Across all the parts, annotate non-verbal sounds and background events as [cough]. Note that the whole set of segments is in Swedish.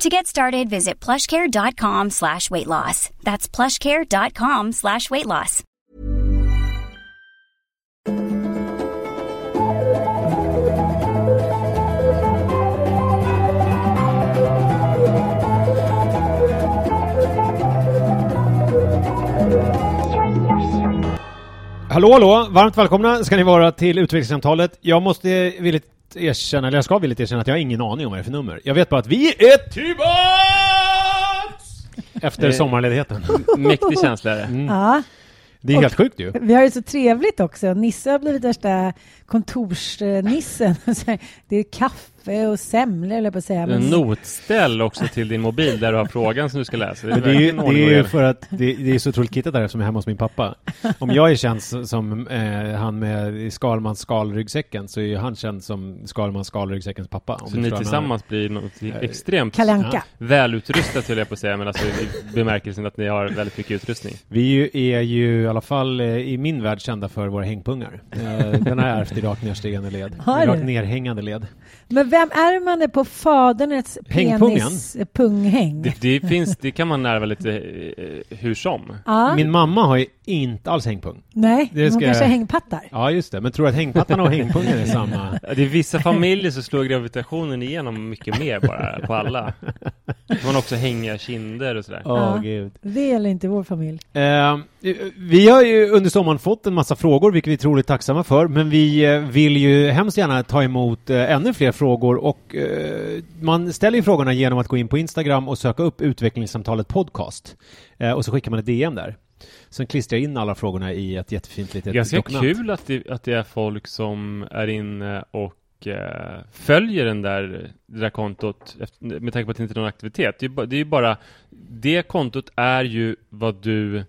To get started, visit plushcare.com slash weight loss. That's plushcare.com slash weight loss. Hallå, hallå! Varmt välkomna ska ni vara till utvecklingssamtalet. Jag måste villigt erkänna, eller jag ska villigt erkänna att jag har ingen aning om vad det är för nummer. Jag vet bara att vi är tillbaks! Efter Eh, sommarledigheten. Mäktig känsla är det. Mm. Ja, Det är och- helt sjukt ju. vi har ju så trevligt också. Nisse har blivit värsta kontorsnissen. [laughs] Det är kaffe och semlor, eller på att säga. En Men- notställ också till din mobil där du har frågan som du ska läsa. Men det är ju, det är ju för att det, det är så otroligt kittat där eftersom jag är hemma hos min pappa. Om jag är känd som eh, han med Skalmans skalryggsäcken så är ju han känd som Skalmans skalryggsäckens pappa. om Så ni tillsammans blir något extremt Kalle Anka. välutrustat höll jag på att säga, men alltså i bemärkelsen att ni har väldigt mycket utrustning. Vi är ju, är ju i alla fall eh, i min värld kända för våra hängpungar. Eh, Den har jag ärvt i rakt nedstigande led. Har I rakt nerhängande led. Men vem är man det på faderns Hängpungen? penis punghäng? Det, det finns, det kan man ärva lite eh, hur som. Ja, Min mamma har ju inte alls hängpung. nej, det hon kanske jag- har hängpattar. Ja, just det. Men tror du att hängpattarna och hängpungar är samma? [laughs] Det är vissa familjer så slår gravitationen igenom mycket mer bara på alla. Man också hänga kinder och sådär. Åh, Ja. gud. Det gäller inte vår familj. Eh, vi har ju under sommaren fått en massa frågor, vilket vi är otroligt tacksamma för, men vi eh, vill ju hemskt gärna ta emot eh, ännu fler frågor och eh, man ställer ju frågorna genom att gå in på Instagram och söka upp utvecklingssamtalet podcast. Eh, och så skickar man ett DM där. Sen klistrar jag in alla frågorna i ett jättefint litet Ganska dokument. kul att det, att det är folk som är inne och eh, följer den där, det där kontot med tanke på att det inte är någon aktivitet. Det är, ju ba- det är bara, det kontot är ju vad du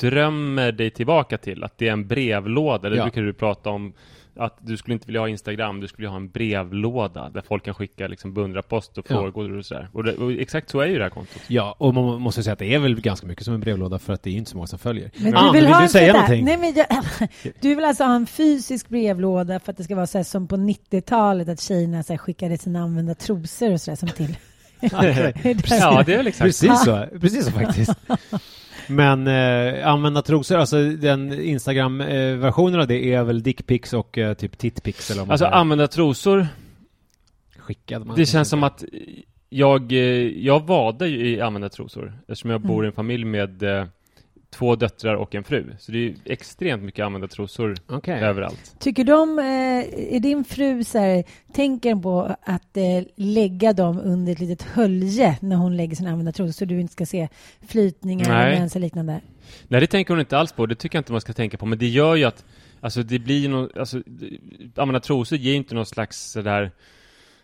drömmer dig tillbaka till, att det är en brevlåda. Det Ja. brukar du prata om att du skulle inte vilja ha Instagram, du skulle ha en brevlåda där folk kan skicka liksom beundrarpost och Ja. frågor och sådär. Och, det, och exakt så är ju det här kontot. Ja, och man måste säga att det är väl ganska mycket som en brevlåda för att det är inte så många som följer. Men du vill, ha du en säga någonting? Nej, men jag, [laughs] du vill alltså ha en fysisk brevlåda för att det ska vara så här som på 90-talet att tjejerna så här skickade sina använda trosor och sådär som till. [laughs] [laughs] Ja, det är väl exakt Precis så, precis så faktiskt. Men eh, använda trosor, alltså den Instagram-versionen av det är väl dickpics och eh, typ titpics eller vad man Alltså säger. använda trosor, Skickade man Det känns som att jag, eh, jag vadar ju i använda trosor eftersom jag bor i en familj med eh, två döttrar och en fru. Så det är ju extremt mycket använda trosor Okej. överallt. Tycker de, eh, är din fru så här, tänker på att eh, lägga dem under ett litet hölje när hon lägger sina använda trosor så du inte ska se flytningar Nej. eller mens eller liknande? Nej, det tänker hon inte alls på. Det tycker jag inte man ska tänka på. Men det gör ju att, alltså det blir ju någon, alltså, använda trosor ger ju inte någon slags sådär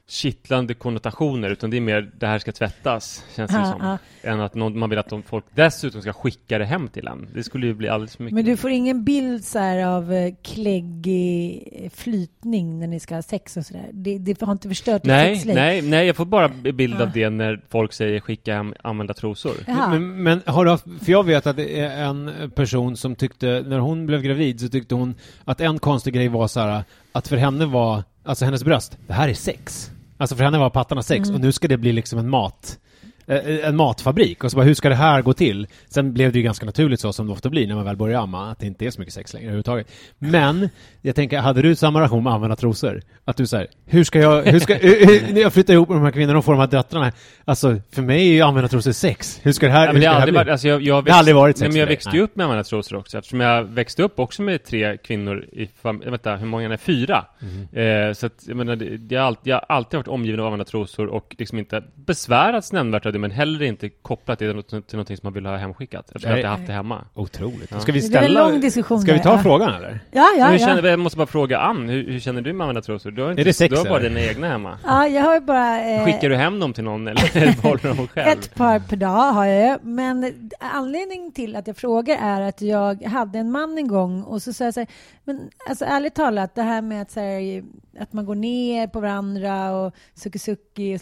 kittlande konnotationer, utan det är mer det här ska tvättas, känns det Ja, som. ja. Än att någon, man vill att de folk dessutom ska skicka det hem till en. Det skulle ju bli alldeles för mycket. Men du får ingen bild så här av eh, kläggig eh, flytning när ni ska ha sex och sådär? Det, det har inte förstört ditt Nej, sexliv? nej, nej, jag får bara bild av Ja. det när folk säger skicka hem använda trosor. Men, men har du haft, för jag vet att det är en person som tyckte, när hon blev gravid så tyckte hon att en konstig grej var så här att för henne var, alltså hennes bröst, det här är sex. Alltså för henne var pattarna sex och nu ska det bli liksom en mat. Eh, En matfabrik och så bara, hur ska det här gå till? Sen blev det ju ganska naturligt så som det ofta blir när man väl börjar amma, att det inte är så mycket sex längre överhuvudtaget. Men, jag tänker, hade du samma relation med använda trosor? Att du säger, hur ska jag, hur ska, hur- hur- när jag flyttar ihop med de här kvinnorna och får de här döttrarna, alltså för mig är ju använda trosor sex. Hur ska det här, Ja, hur det ska har här bli? varit, alltså jag, jag Det har aldrig varit sex Nej, men jag växte ju upp med använda trosor också, eftersom jag växte upp också med tre kvinnor i fam- eh, vänta, hur många är det? Fyra. Mhm. Eh, så att, jag menar, det, jag, har alltid, jag har alltid varit omgiven av använda trosor och liksom inte besvärats nämnvärt av det men heller inte kopplat till till någonting som man vill ha hemskickat. Jag att jag haft det hemma. Otroligt. Ja. Ska vi Det blir en ställa... lång diskussion Ska vi där, ta ja. frågan eller? Ja, ja, hur ja. känner, jag måste bara fråga Ann, hur, hur känner du med användartrosor? Du har, inte, Är det sex, du har bara eller? dina egna hemma. ja jag har bara... eh, Skickar du hem dem till någon eller [laughs] behåller du dem själv? Ett par per dag har jag. Men anledningen till att jag frågar är att jag hade en man en gång och så sa jag så här, men alltså ärligt talat, det här med att, så här, att man går ner på varandra och sucker sucki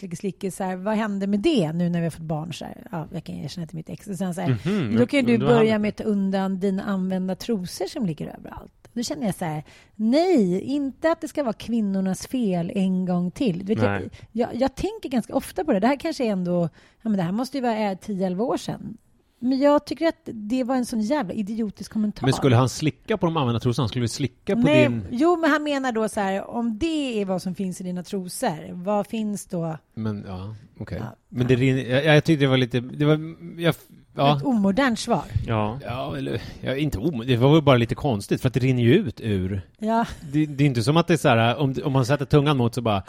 och så här, vad hände med det nu när vi har fått barn? Så här, ja, jag kan erkänna till mitt ex. Och sen så här, Mhm, då kan ju du börja med att ta undan dina använda trosor som ligger överallt. Då känner jag så här, nej, inte att det ska vara kvinnornas fel en gång till. Vet, jag, jag, jag tänker ganska ofta på det. Det här kanske är ändå, ja, men det här måste ju vara eh, 10-11 år sedan. Men jag tycker att det var en sån jävla idiotisk kommentar. Men skulle han slicka på de använda trosorna? Skulle vi slicka på Nej, din... Jo, men han menar då så här, om det är vad som finns i dina trosor, vad finns då? Men ja, okej. Ja. Men det rinner... Jag, jag tyckte det var lite... Det var... Jag, ja. Ett omodernt svar. Ja. Ja, eller... Ja, inte om... Det var väl bara lite konstigt, för att det rinner ju ut ur... Ja, Det, det är inte som att det är så här, om, om man sätter tungan mot så bara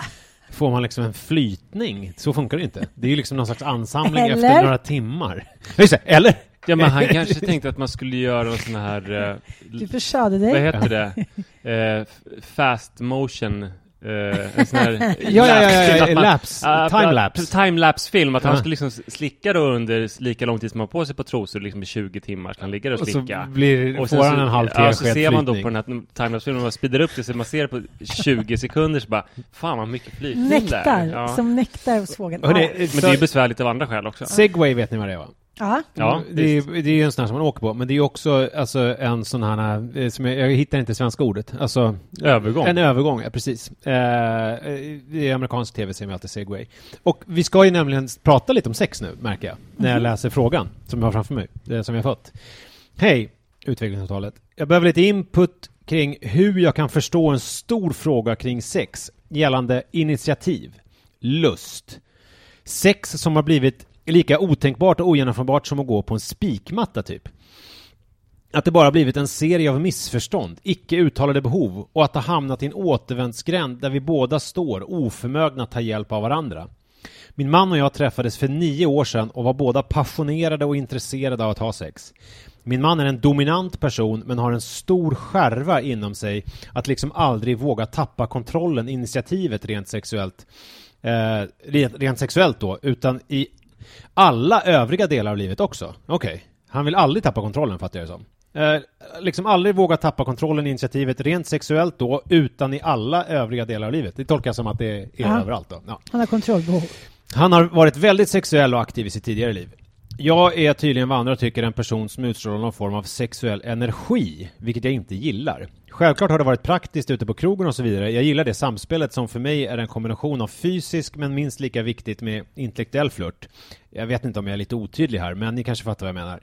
får man liksom en flytning. Så funkar det inte. Det är ju liksom någon slags ansamling Eller? efter några timmar. Just det, eller? ja, men han kanske tänkte att man skulle göra någon sån här, eh, du försade vad dig. heter det? Eh, fast motion, eh, en sån här... [laughs] Ja, ja, ja, ja, Att ja man- lapse, Ja, timelapse. Timelapse-film, att han skulle liksom slicka då under lika lång tid som han har på sig på trosor, liksom i 20 timmar, så han ligger och Och så slicka. blir, Och får han så, en halv ja, så ser man då på den här timelapse-filmen, man speedar upp det så man ser det på 20 sekunder så bara, fan vad mycket flytning Nektar, där. Ja. som nektar hos fågeln. Men det är ju besvärligt av andra skäl också. Segway vet ni vad det är va? Ja. Ja, det, är, det är ju en sån här som man åker på, men det är också alltså, en sån här, eh, som jag, jag hittar inte svenska ordet, alltså Övergång. En övergång, ja precis. Eh, I amerikansk tv ser vi alltid segway. Och vi ska ju nämligen prata lite om sex nu, märker jag, när jag läser frågan som jag har framför mig, det som jag har fått. Hej, utvecklingsavtalet. Jag behöver lite input kring hur jag kan förstå en stor fråga kring sex gällande initiativ, lust, sex som har blivit lika otänkbart och ogenomförbart som att gå på en spikmatta typ. Att det bara blivit en serie av missförstånd, icke uttalade behov och att ha hamnat i en återvändsgränd där vi båda står oförmögna att ta hjälp av varandra. Min man och jag träffades för nio år sedan och var båda passionerade och intresserade av att ha sex. Min man är en dominant person men har en stor skärva inom sig att liksom aldrig våga tappa kontrollen, initiativet rent sexuellt. Eh, rent, rent sexuellt då, utan i alla övriga delar av livet också. Okej. Han vill aldrig tappa kontrollen fattar jag det som. Eh, liksom aldrig våga tappa kontrollen i initiativet rent sexuellt då, utan i alla övriga delar av livet. Det tolkar jag som att det är Ja. överallt då. Ja. Han har kontrollbehov. Han har varit väldigt sexuell och aktiv i sitt tidigare liv. Jag är tydligen vad andra tycker en person som utstrålar någon form av sexuell energi, vilket jag inte gillar. Självklart har det varit praktiskt ute på krogen och så vidare. Jag gillar det samspelet som för mig är en kombination av fysisk men minst lika viktigt med intellektuell flört. Jag vet inte om jag är lite otydlig här, men ni kanske fattar vad jag menar.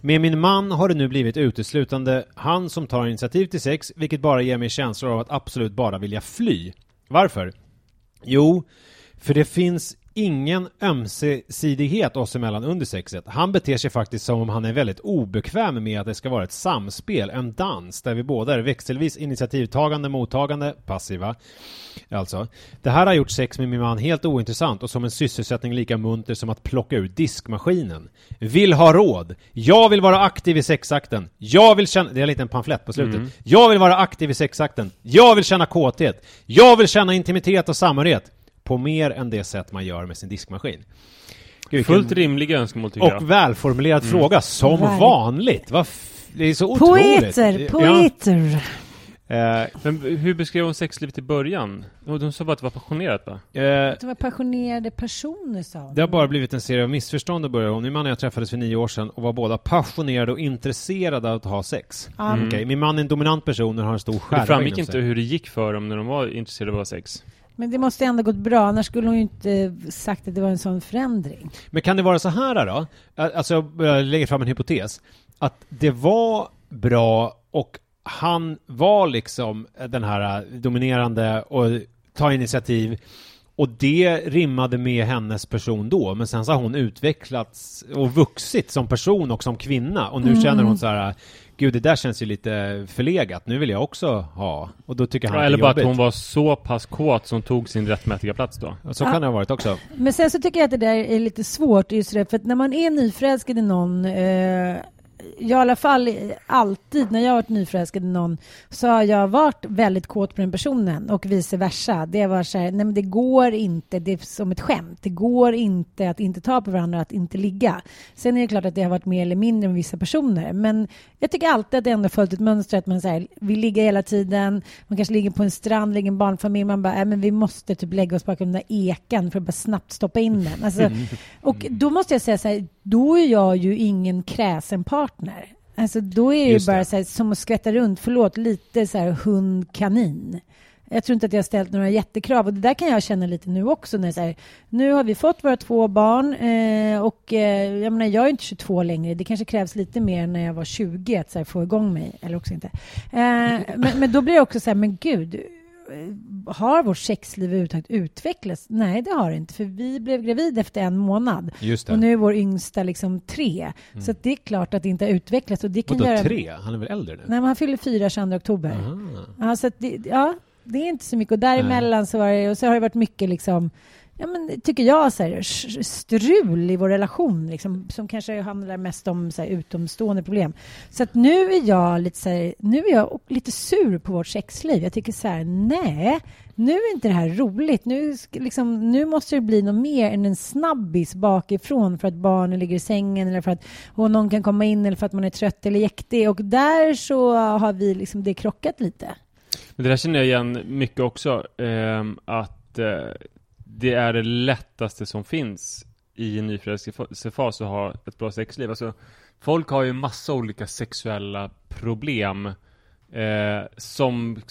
Med min man har det nu blivit uteslutande han som tar initiativ till sex, vilket bara ger mig känslor av att absolut bara vilja fly. Varför? Jo, för det finns ingen ömsesidighet oss emellan under sexet. Han beter sig faktiskt som om han är väldigt obekväm med att det ska vara ett samspel, en dans, där vi båda är växelvis initiativtagande, mottagande, passiva. Alltså, det här har gjort sex med min man helt ointressant och som en sysselsättning lika munter som att plocka ur diskmaskinen. Vill ha råd. Jag vill vara aktiv i sexakten. Jag vill känna... Det är en liten pamflett på slutet. Mm. Jag vill vara aktiv i sexakten. Jag vill känna kåthet. Jag vill känna intimitet och samhörighet. På mer än det sätt man gör med sin diskmaskin. Gud, vilken- Fullt rimliga önskemål tycker jag. och välformulerad fråga, som Verkligen. vanligt. Vad f- det är så otroligt. Poeter, poeter. Ja, eh, Men hur beskrev hon sexlivet i början? Och De sa bara att det var passionerat va? eh, Det var passionerade personer, sa hon. det har bara blivit en serie av missförstånd och börjar om. Min man och jag träffades för nio år sedan och var båda passionerade och intresserade av att ha sex. Mm. Okej, min man är en dominant person och har en stor skärva Det framgick inte hur det gick för dem när de var intresserade av att ha sex. Men det måste ändå gått bra, annars skulle hon ju inte sagt att det var en sån förändring. Men kan det vara så här då? Alltså, jag lägger fram en hypotes. Att det var bra och han var liksom den här dominerande och ta initiativ och det rimmade med hennes person då, men sen så har hon utvecklats och vuxit som person och som kvinna och nu Mm. känner hon så här gud det där känns ju lite förlegat, nu vill jag också ha. Och då tycker han Ja, eller det är bara att hon var så pass kåt som tog sin rättmätiga plats då. Så kan det ha varit också. Men sen så tycker jag att det där är lite svårt just det, för att när man är nyförälskad i någon eh, jag i alla fall alltid när jag har varit nyförälskad i någon så har jag varit väldigt kåt på den personen och vice versa. Det var så här, nej men det går inte, det är som ett skämt. Det går inte att inte ta på varandra, att inte ligga. Sen är det klart att det har varit mer eller mindre med vissa personer. Men jag tycker alltid att det ändå följt ett mönster att man så här, vill ligga hela tiden. Man kanske ligger på en strand, ligger en barnfamilj. Man bara, äh, men vi måste typ lägga oss bakom den där ekan för att bara snabbt stoppa in den. Alltså, [laughs] och då måste jag säga så här, då är jag ju ingen kräsen partner. Alltså då är det ju Just det. bara så här, som att skvätta runt, förlåt, lite så här hund-kanin. Jag tror inte att jag har ställt några jättekrav och det där kan jag känna lite nu också. När så här, nu har vi fått våra två barn eh, och eh, jag menar, jag är inte 22 längre. Det kanske krävs lite mer när jag var 20 att så här, få igång mig, eller också inte. Eh, men, men då blir det också så här, men gud, har vårt sexliv överhuvudtaget utvecklats? Nej, det har det inte, för vi blev gravid efter en månad. Och nu är vår yngsta liksom tre. Så att det är klart att det inte har utvecklats. Och det kan Vadå göra... tre? Han är väl äldre nu? Nej, men han fyller fyra 22 oktober. Aha. Ja, så det, ja, det är inte så mycket. Och däremellan så, var det, och så har det varit mycket, liksom, ja, men, tycker jag, så här, strul i vår relation liksom, som kanske handlar mest om så här, utomstående problem. Så att nu är jag lite, så här, nu är jag lite sur på vårt sexliv. Jag tycker så här, nej, nu är inte det här roligt. Nu, liksom, nu måste det bli något mer än en snabbis bakifrån för att barnen ligger i sängen eller för att och någon kan komma in eller för att man är trött eller jäktig. Och där så har vi liksom, det krockat lite. Men det där känner jag igen mycket också, Eh, att eh, det är det lättaste som finns i en nyförälskelsefas att ha ett bra sexliv. Alltså, folk har ju massa olika sexuella problem eh, som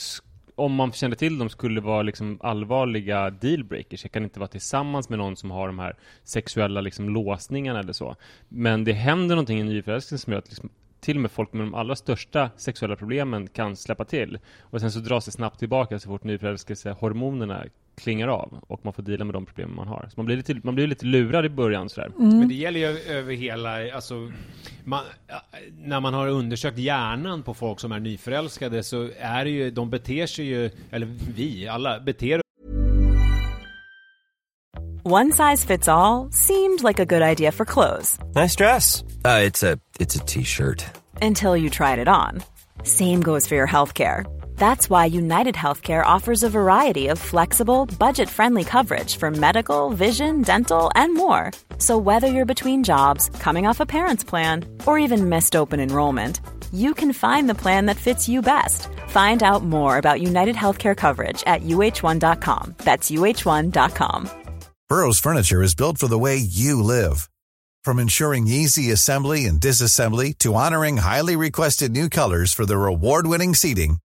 om man kände till dem skulle vara liksom allvarliga dealbreakers. Jag kan inte vara tillsammans med någon som har de här sexuella liksom låsningarna eller så. Men det händer någonting i nyförälskelsen som gör att liksom till och med folk med de allra största sexuella problemen kan släppa till. Och sen så dras det snabbt tillbaka så fort nyförälskelsehormonerna klingar av och man får deala med de problem man har. Så man blir lite, man blir lite lurad i början sådär. Men det gäller ju över hela, alltså, man, när man har undersökt hjärnan på folk som är nyförälskade så är det ju, de beter sig ju, eller vi alla, beter One size fits all seemed like a good idea for clothes Nice dress. Uh, it's a it's a t-shirt. until you tried it on. Same goes for your healthcare. That's why United Healthcare offers a variety of flexible, budget friendly coverage for medical, vision, dental, and more. So, whether you're between jobs, coming off a parent's plan, or even missed open enrollment, you can find the plan that fits you best. Find out more about United Healthcare coverage at uh1.com. That's uh1.com. Burrow's furniture is built for the way you live. From ensuring easy assembly and disassembly to honoring highly requested new colors for their award-winning seating,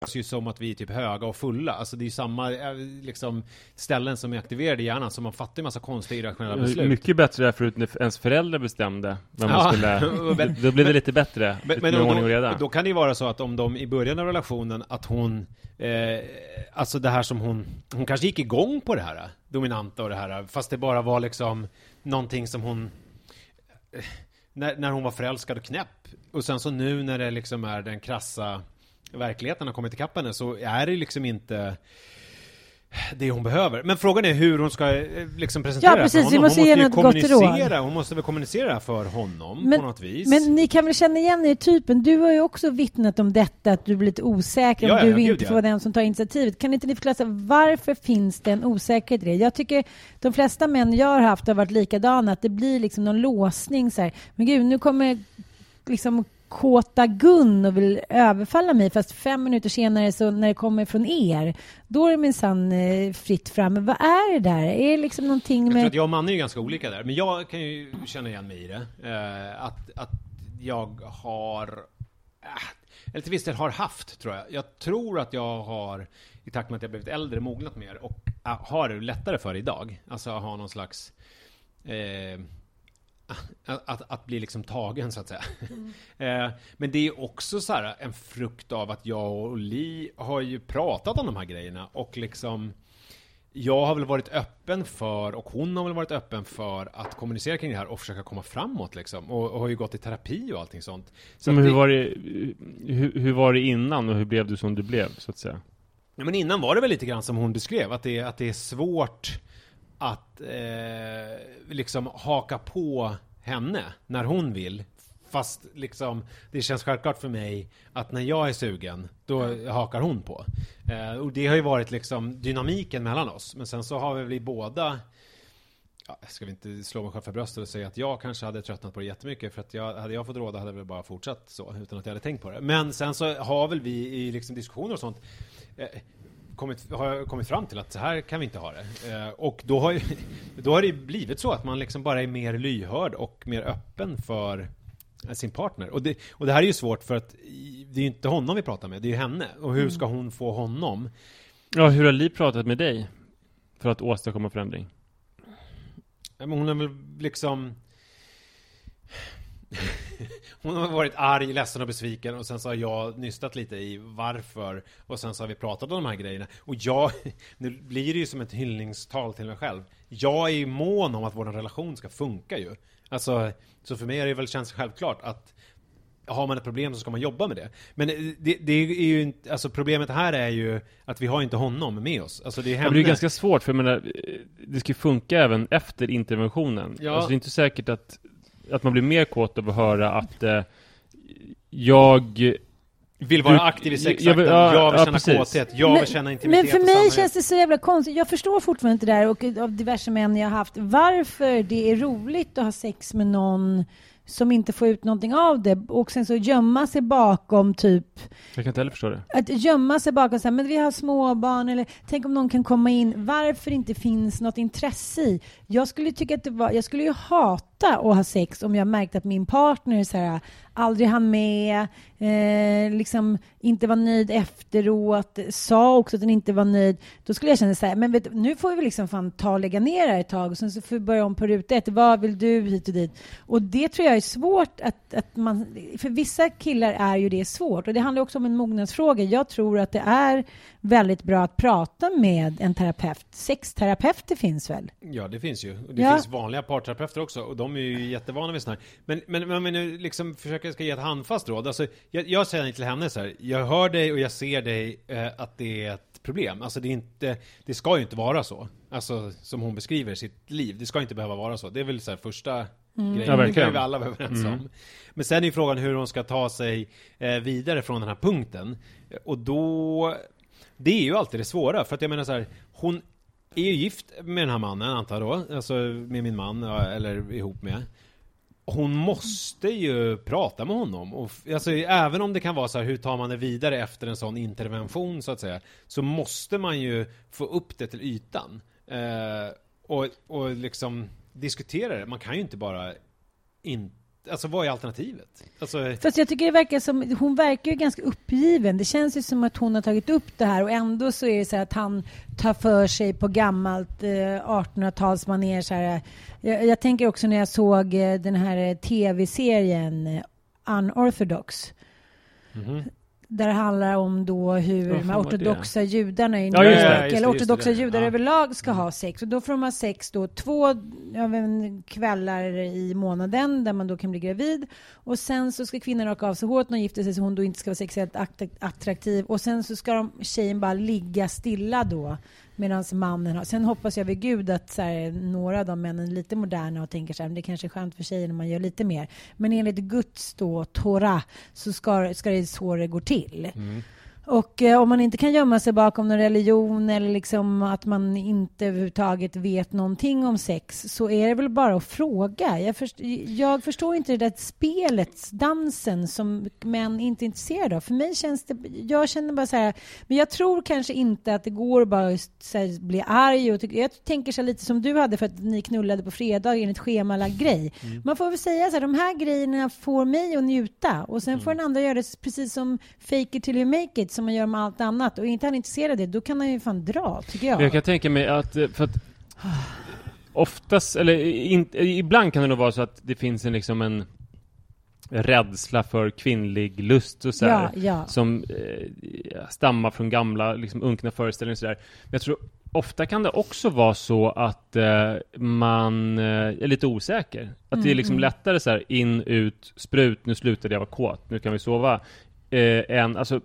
Känns ju som att vi är typ höga och fulla. Alltså det är ju samma eh, liksom, ställen som är aktiverade i hjärnan, så man fattar ju massa konstiga irrationella beslut. Mycket bättre där förut när ens föräldrar bestämde vem man Ja, skulle... [laughs] men- Då blev det lite bättre, lite mer och ordning och då, reda. då kan det ju vara så att om de i början av relationen, att hon, eh, alltså det här som hon, hon kanske gick igång på det här, eh, dominanta och det här, fast det bara var liksom någonting som hon, eh, när, när hon var förälskad och knäpp. Och sen så nu när det liksom är den krassa verkligheten har kommit ikapp henne så är det liksom inte det hon behöver. Men frågan är hur hon ska eh, liksom presentera Ja, det för precis. Vi honom. måste hon ge ju gott kommunicera, Hon måste väl kommunicera för honom på något vis. Men ni kan väl känna igen er i typen? Du har ju också vittnat om detta, att du blir lite osäker Ja, om ja, du inte får vara den som tar initiativet. Kan inte ni förklara, varför finns det en osäkerhet i det? Jag tycker de flesta män jag har haft har varit likadana, att det blir liksom någon låsning så här. Men gud, nu kommer liksom kåta Gun och vill överfalla mig fast fem minuter senare så när det kommer från er då är det minsann eh, fritt fram. Men vad är det där? Är det liksom någonting Jag tror med... att jag och Manne är ganska olika där, men jag kan ju känna igen mig i det. Eh, att, att jag har... Äh, eller till viss del har haft, tror jag. Jag tror att jag har, i takt med att jag blivit äldre, mognat mer och äh, har det lättare för idag. Alltså ha någon slags eh, att, att, bli liksom tagen så att säga. Mm. [laughs] eh, men det är också så här en frukt av att jag och Li har ju pratat om de här grejerna och liksom jag har väl varit öppen för, och hon har väl varit öppen för att kommunicera kring det här och försöka komma framåt liksom. Och, och har ju gått i terapi och allting sånt. Så men hur, det, var det, hur, hur, var det innan och hur blev du som du blev, så att säga? Ja, men innan var det väl lite grann som hon beskrev, att det, att det är svårt att eh, liksom haka på henne när hon vill. Fast liksom, det känns självklart för mig att när jag är sugen, då hakar hon på. Eh, och det har ju varit liksom dynamiken mellan oss. Men sen så har vi väl båda ja, ska vi inte slå mig själv för bröstet och säga att jag kanske hade tröttnat på det jättemycket för att jag, hade jag fått råda hade jag väl bara fortsatt så utan att jag hade tänkt på det. Men sen så har väl vi i liksom diskussioner och sånt eh, kommit, har kommit fram till att så här kan vi inte ha det. Eh, och då har, [laughs] då har det blivit så att man liksom bara är mer lyhörd och mer öppen för sin partner. Och det, och det här är ju svårt för att det är ju inte honom vi pratar med, det är ju henne. Och hur ska hon få honom? Ja, hur har Li pratat med dig? För att åstadkomma förändring? Ja, men hon har väl liksom Hon har varit arg, ledsen och besviken och sen så har jag nystat lite i varför och sen så har vi pratat om de här grejerna och jag, [laughs] nu blir det ju som ett hyllningstal till mig själv. Jag är ju mån om att vår relation ska funka ju. Alltså, så för mig är det väl känns självklart att har man ett problem så ska man jobba med det. Men det, det är ju inte, alltså problemet här är ju att vi har inte honom med oss. Alltså det är henne. det är ganska svårt för jag menar, det ska ju funka även efter interventionen. Ja. Alltså det är inte säkert att att man blir mer kåt av att höra att eh, jag vill vara aktiv i sexakten, jag vill, ja, jag vill känna ja, kåthet, jag men, vill känna intimitet Men för mig känns det så jävla konstigt, jag förstår fortfarande inte det där och av diverse män jag har haft, varför det är roligt att ha sex med någon som inte får ut någonting av det och sen så gömma sig bakom typ Jag kan inte heller förstå det. Att gömma sig bakom så här, men vi har småbarn eller tänk om någon kan komma in, varför inte finns något intresse i? Jag skulle tycka att det var, jag skulle ju hata att ha sex om jag märkte att min partner så här, aldrig hann med, eh, liksom inte var nöjd efteråt, sa också att den inte var nöjd. Då skulle jag känna så här, men vet, nu får vi liksom fan ta och lägga ner det här ett tag och sen så får vi börja om på ruta ett. Vad vill du hit och dit? Och det tror jag är svårt att, att man, för vissa killar är ju det svårt och det handlar också om en mognadsfråga. Jag tror att det är väldigt bra att prata med en terapeut. Sexterapeuter finns väl? Ja, det finns ju. Det ja. finns vanliga parterapeuter också och de är ju jättevana vid sådana här. Men, men, men, men nu liksom försöka ska ge ett handfast råd. Alltså, jag, jag säger till henne så här, jag hör dig och jag ser dig eh, att det är ett problem. Alltså det är inte, det ska ju inte vara så. Alltså som hon beskriver sitt liv, det ska inte behöva vara så. Det är väl så här första Mm. Grejen. Ja, det kan vi alla vara överens mm. om. Men sen är frågan hur hon ska ta sig eh, vidare från den här punkten. Och då det är ju alltid det svåra, för att jag menar så här, hon är ju gift med den här mannen, antar jag då, alltså med min man, eller ihop med. Hon måste ju prata med honom. Och, alltså, även om det kan vara så här, hur tar man det vidare efter en sån intervention, så att säga, så måste man ju få upp det till ytan. Eh, och, och liksom diskutera det. Man kan ju inte bara inte Alltså vad är alternativet? Alltså... Fast jag tycker det verkar som, hon verkar ju ganska uppgiven. Det känns ju som att hon har tagit upp det här och ändå så är det så att han tar för sig på gammalt eh, 1800-talsmanér. Så här. Jag, jag, tänker också när jag såg eh, den här tv-serien eh, Unorthodox. Mm -hmm. Där det handlar om då hur de ortodoxa judarna i ja, New York, eller ortodoxa judar ja. överlag ska ha sex. Och då får ha sex då två ja, kvällar i månaden där man då kan bli gravid. Och sen så ska kvinnan raka av sig håret när hon gifter sig så hon då inte ska vara sexuellt attraktiv. Och sen så ska de, tjejen bara ligga stilla då Medan mannen har... Sen hoppas jag vid Gud att så här, några av de männen är lite moderna och tänker så här, det kanske är skönt för tjejen om man gör lite mer. Men enligt Guds då, Torah, så ska, ska det så det går till. Mm. Och eh, om man inte kan gömma sig bakom någon religion eller liksom att man inte överhuvudtaget vet någonting om sex så är det väl bara att fråga. Jag, först, jag förstår inte det där spelet, dansen som män inte är intresserade av. För mig känns det, jag känner bara så här, men jag tror kanske inte att det går att bara så här, bli arg och jag tänker så lite som du hade för att ni knullade på fredag enligt schemalagd grej. Man får väl säga så här, de här grejerna får mig att njuta och sen får den andra göra det precis som fake it till you make it som man gör med allt annat och är inte han intresserad av det, då kan han ju fan dra, tycker jag. Jag kan tänka mig att, eh, för att oftast, eller in, ibland kan det nog vara så att det finns en liksom en rädsla för kvinnlig lust och så här, Ja, ja. som eh, stammar från gamla liksom unkna föreställningar och sådär. Men jag tror ofta kan det också vara så att eh, man eh, är lite osäker. Att det är liksom lättare så här in, ut, sprut, nu slutade jag vara kåt, nu kan vi sova. Eh, än, alltså, eh,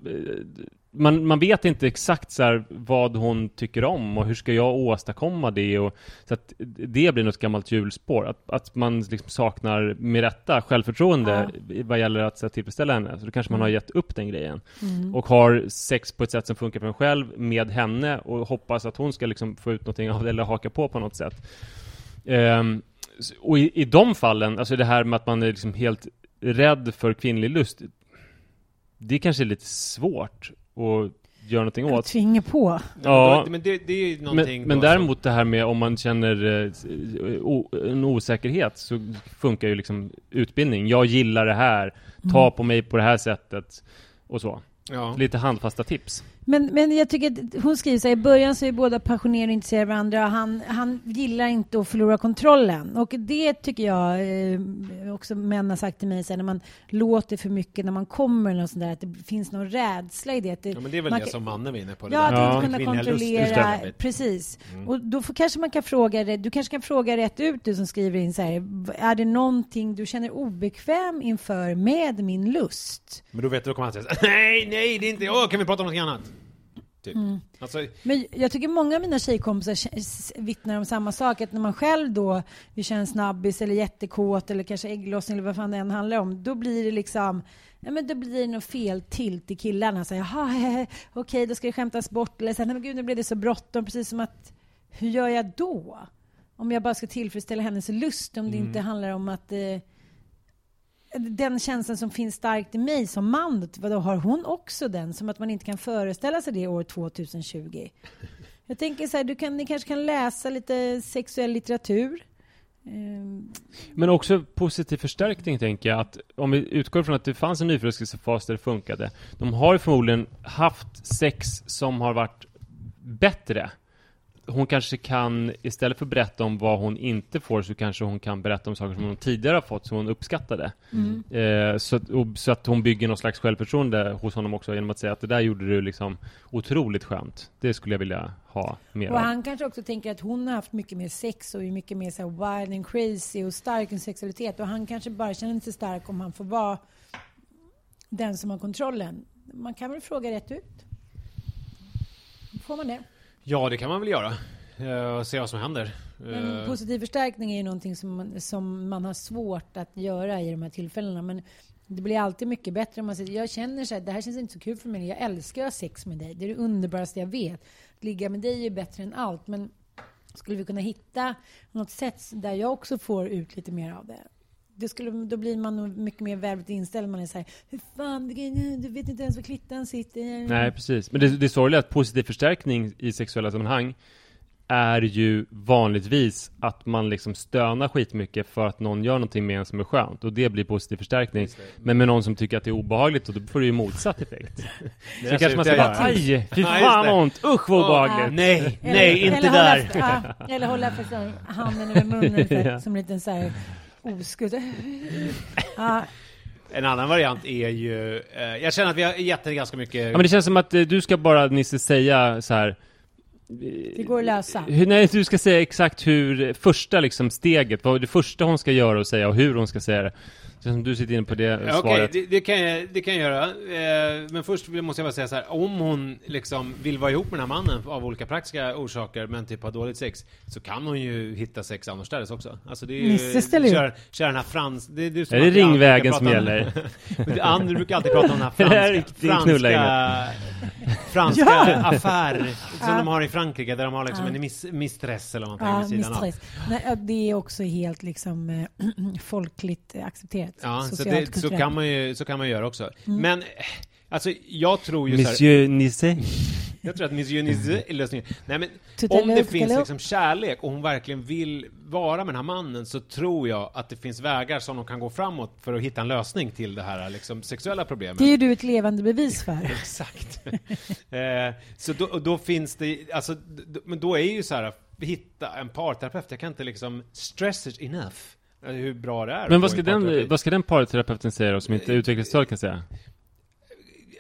man, man vet inte exakt så vad hon tycker om och hur ska jag åstadkomma det och så att det blir något gammalt hjulspår. Att, att man liksom saknar med rätta självförtroende vad gäller att så här, tillfredsställa henne. Så då kanske man har gett upp den grejen. Och har sex på ett sätt som funkar för en själv med henne och hoppas att hon ska liksom få ut någonting av det eller haka på på något sätt. S- och i, i de fallen, alltså det här med att man är liksom helt rädd för kvinnlig lust, det kanske är lite svårt att göra någonting åt. Tvinga på. Ja, Men det, det är ju men, någonting men däremot det här med om man känner eh, o, en osäkerhet så funkar ju liksom utbildning. Jag gillar det här, ta på mig på det här sättet och så. Ja. Lite handfasta tips. Men, men jag tycker att hon skriver så här, i början så är båda passionerade och intresserade av varandra och han, han gillar inte att förlora kontrollen. Och det tycker jag eh, också män har sagt till mig, så här, när man låter för mycket, när man kommer eller något sånt där, att det finns någon rädsla i det. Att det ja, men det är väl man det kan- som mannen var inne på. det Ja, där. att Ja. inte kunna kontrollera. Precis. Och då får, kanske man kan fråga det. Du kanske kan fråga rätt ut, du som skriver in så här. Är det någonting du känner obekväm inför med min lust? Men då vet du, då kommer han säga [laughs] nej, nej, det är inte, åh, kan vi prata om något annat? Typ. Alltså, Men jag tycker många av mina tjejkompisar vittnar om samma sak. Att när man själv då vill köra en snabbis eller jättekåt eller kanske ägglossning eller vad fan det än handlar om. Då blir det liksom Ja, men då blir det nog fel tilt i killarna. Så, Jaha, okej, då ska det skämtas bort. Eller så, nej men gud, nu blev det så bråttom. Precis som att, hur gör jag då? Om jag bara ska tillfredsställa hennes lust, om det inte handlar om att eh, den känslan som finns starkt i mig som man, vadå, har hon också den? Som att man inte kan föreställa sig det år 2020. Jag tänker så här, du kan, ni kanske kan läsa lite sexuell litteratur. Eh, Men också positiv förstärkning tänker jag att om vi utgår från att det fanns en nyförälskelsefas där det funkade. De har ju förmodligen haft sex som har varit bättre. Hon kanske kan, istället för att berätta om vad hon inte får, så kanske hon kan berätta om saker som hon tidigare har fått som hon uppskattade. Eh, så, att, och, så att hon bygger någon slags självförtroende hos honom också genom att säga att det där gjorde du liksom otroligt skönt. Det skulle jag vilja ha mer och av. han kanske också tänker att hon har haft mycket mer sex och är mycket mer så wild and crazy och stark i sexualitet. Och han kanske bara känner sig stark om han får vara den som har kontrollen. Man kan väl fråga rätt ut? Får man det? Ja, det kan man väl göra. Och se vad som händer. Men Eh, positiv förstärkning är ju någonting som som man har svårt att göra i de här tillfällena. Men det blir alltid mycket bättre om man säger jag känner så här, det här känns inte så kul för mig. Jag älskar att ha sex med dig. Det är det underbaraste jag vet. Att ligga med dig är bättre än allt. Men skulle vi kunna hitta något sätt där jag också får ut lite mer av det? Det skulle, då blir man nog mycket mer välvilligt inställd. Man är så här, hur fan, du, vet inte ens var klittan sitter. Nej, precis. Men det, det sorgliga är att positiv förstärkning i sexuella sammanhang är ju vanligtvis att man liksom stönar skitmycket för att någon gör någonting med en som är skönt och det blir positiv förstärkning. Men med någon som tycker att det är obehagligt och då får det ju motsatt effekt. [laughs] Så kanske man jag bara aj, fy fan vad ont, usch vad obehagligt. Nej, nej, inte eller där. Eller hålla för handen över munnen [laughs] för, Ja. som en liten så här oskuld. Ja, En annan variant är ju, eh, jag känner att vi har gett det ganska mycket... Ja men det känns som att eh, du ska bara Nisse säga så här. det går att lösa. Hur, nej, du ska säga exakt hur, första liksom steget, vad det första hon ska göra och säga och hur hon ska säga det. Känns som du sitter inne på det Okej, svaret. det, det, kan jag, det kan jag göra. Eh, men först måste jag bara säga så här. Om hon liksom vill vara ihop med den här mannen av olika praktiska orsaker, men typ har dåligt sex, så kan hon ju hitta sex annorstädes också. Alltså det är ju... Nisse ställer ju kör, kör den här frans... Det är, du som Är det ringvägen brukar som gäller? [laughs] Det andra brukar alltid prata om den här [laughs] Det här är franska, knulla franska, franska affär som de har i Frankrike, där de har liksom en miss, mistress eller någonting Ja, vid sidan av. Nej, ja, det är också helt liksom eh, [clears throat] folkligt accepterat. Ja, så, socialt, det, så, kulturellt. kan man ju, så kan man göra också. Men, eh, alltså jag tror ju så här, Monsieur Nisse. Jag tror att Monsieur Nisse är lösningen. Nej men, Tuta om det finns liksom kärlek och hon verkligen vill vara med den här mannen så tror jag att det finns vägar som de kan gå framåt för att hitta en lösning till det här liksom, sexuella problemet. Det är ju du ett levande bevis för. [laughs] Exakt. eh, så då, och då finns det, alltså, men då är ju så här, hitta en parterapeut. Jag kan inte liksom stress it enough. Eh, Hur bra det är. Men vad ska, en den, vad ska den parterapeuten säga då, som inte utvecklingsstörd kan säga?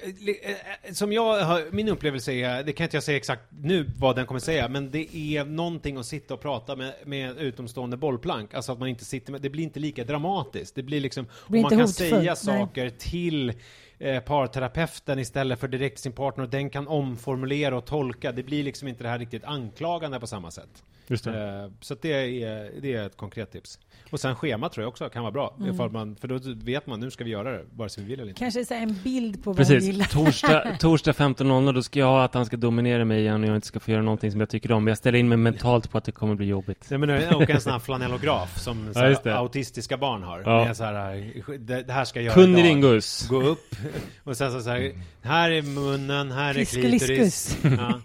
Eh, Som jag har, min upplevelse är, det kan inte jag säga exakt nu vad den kommer säga, men det är någonting att sitta och prata med, med utomstående bollplank. Alltså att man inte sitter med, det blir inte lika dramatiskt. Det blir liksom, blir och man kan hotfullt, säga nej. saker till eh, parterapeuten istället för direkt sin partner och den kan omformulera och tolka. Det blir liksom inte det här riktigt anklagande på samma sätt. Just det. Eh, så att det, är, det är ett konkret tips. Och sen schema tror jag också kan vara bra. Mm. Ifall man, för då vet man, nu ska vi göra det, vare sig vi vill eller inte. Kanske så en bild på vad Precis. gillar. Torsdag, [laughs] torsdag 15.00 då ska jag ha att han ska dominera mig igen och jag inte ska få göra någonting som jag tycker om. Jag ställer in mig mentalt på att det kommer bli jobbigt. Nej men och en sån här flanellograf som så Ja, här, autistiska barn har. Ja. Med så här, det, det här ska jag göra idag. Kunnilingus. Gå upp [laughs] och sen så, så här, här är munnen, här är klitoris. Ja.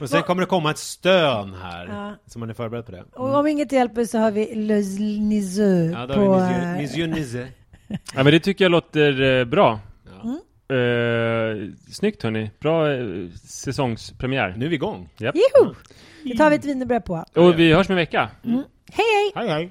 Och sen kommer det komma ett stön här. Ja. Så man är förberedd på det. Och om inget hjälper så har vi Les Niseux Ja, då på... har vi eh, Monsieur, Monsieur Nisse. Ja men det tycker jag låter eh, bra. Ja. Eh, snyggt hörni. Bra eh, säsongspremiär. Nu är vi igång. Japp. Joho! Det tar vi ett wienerbröd på. Och vi hörs med en vecka. Hej hej! Hej hej!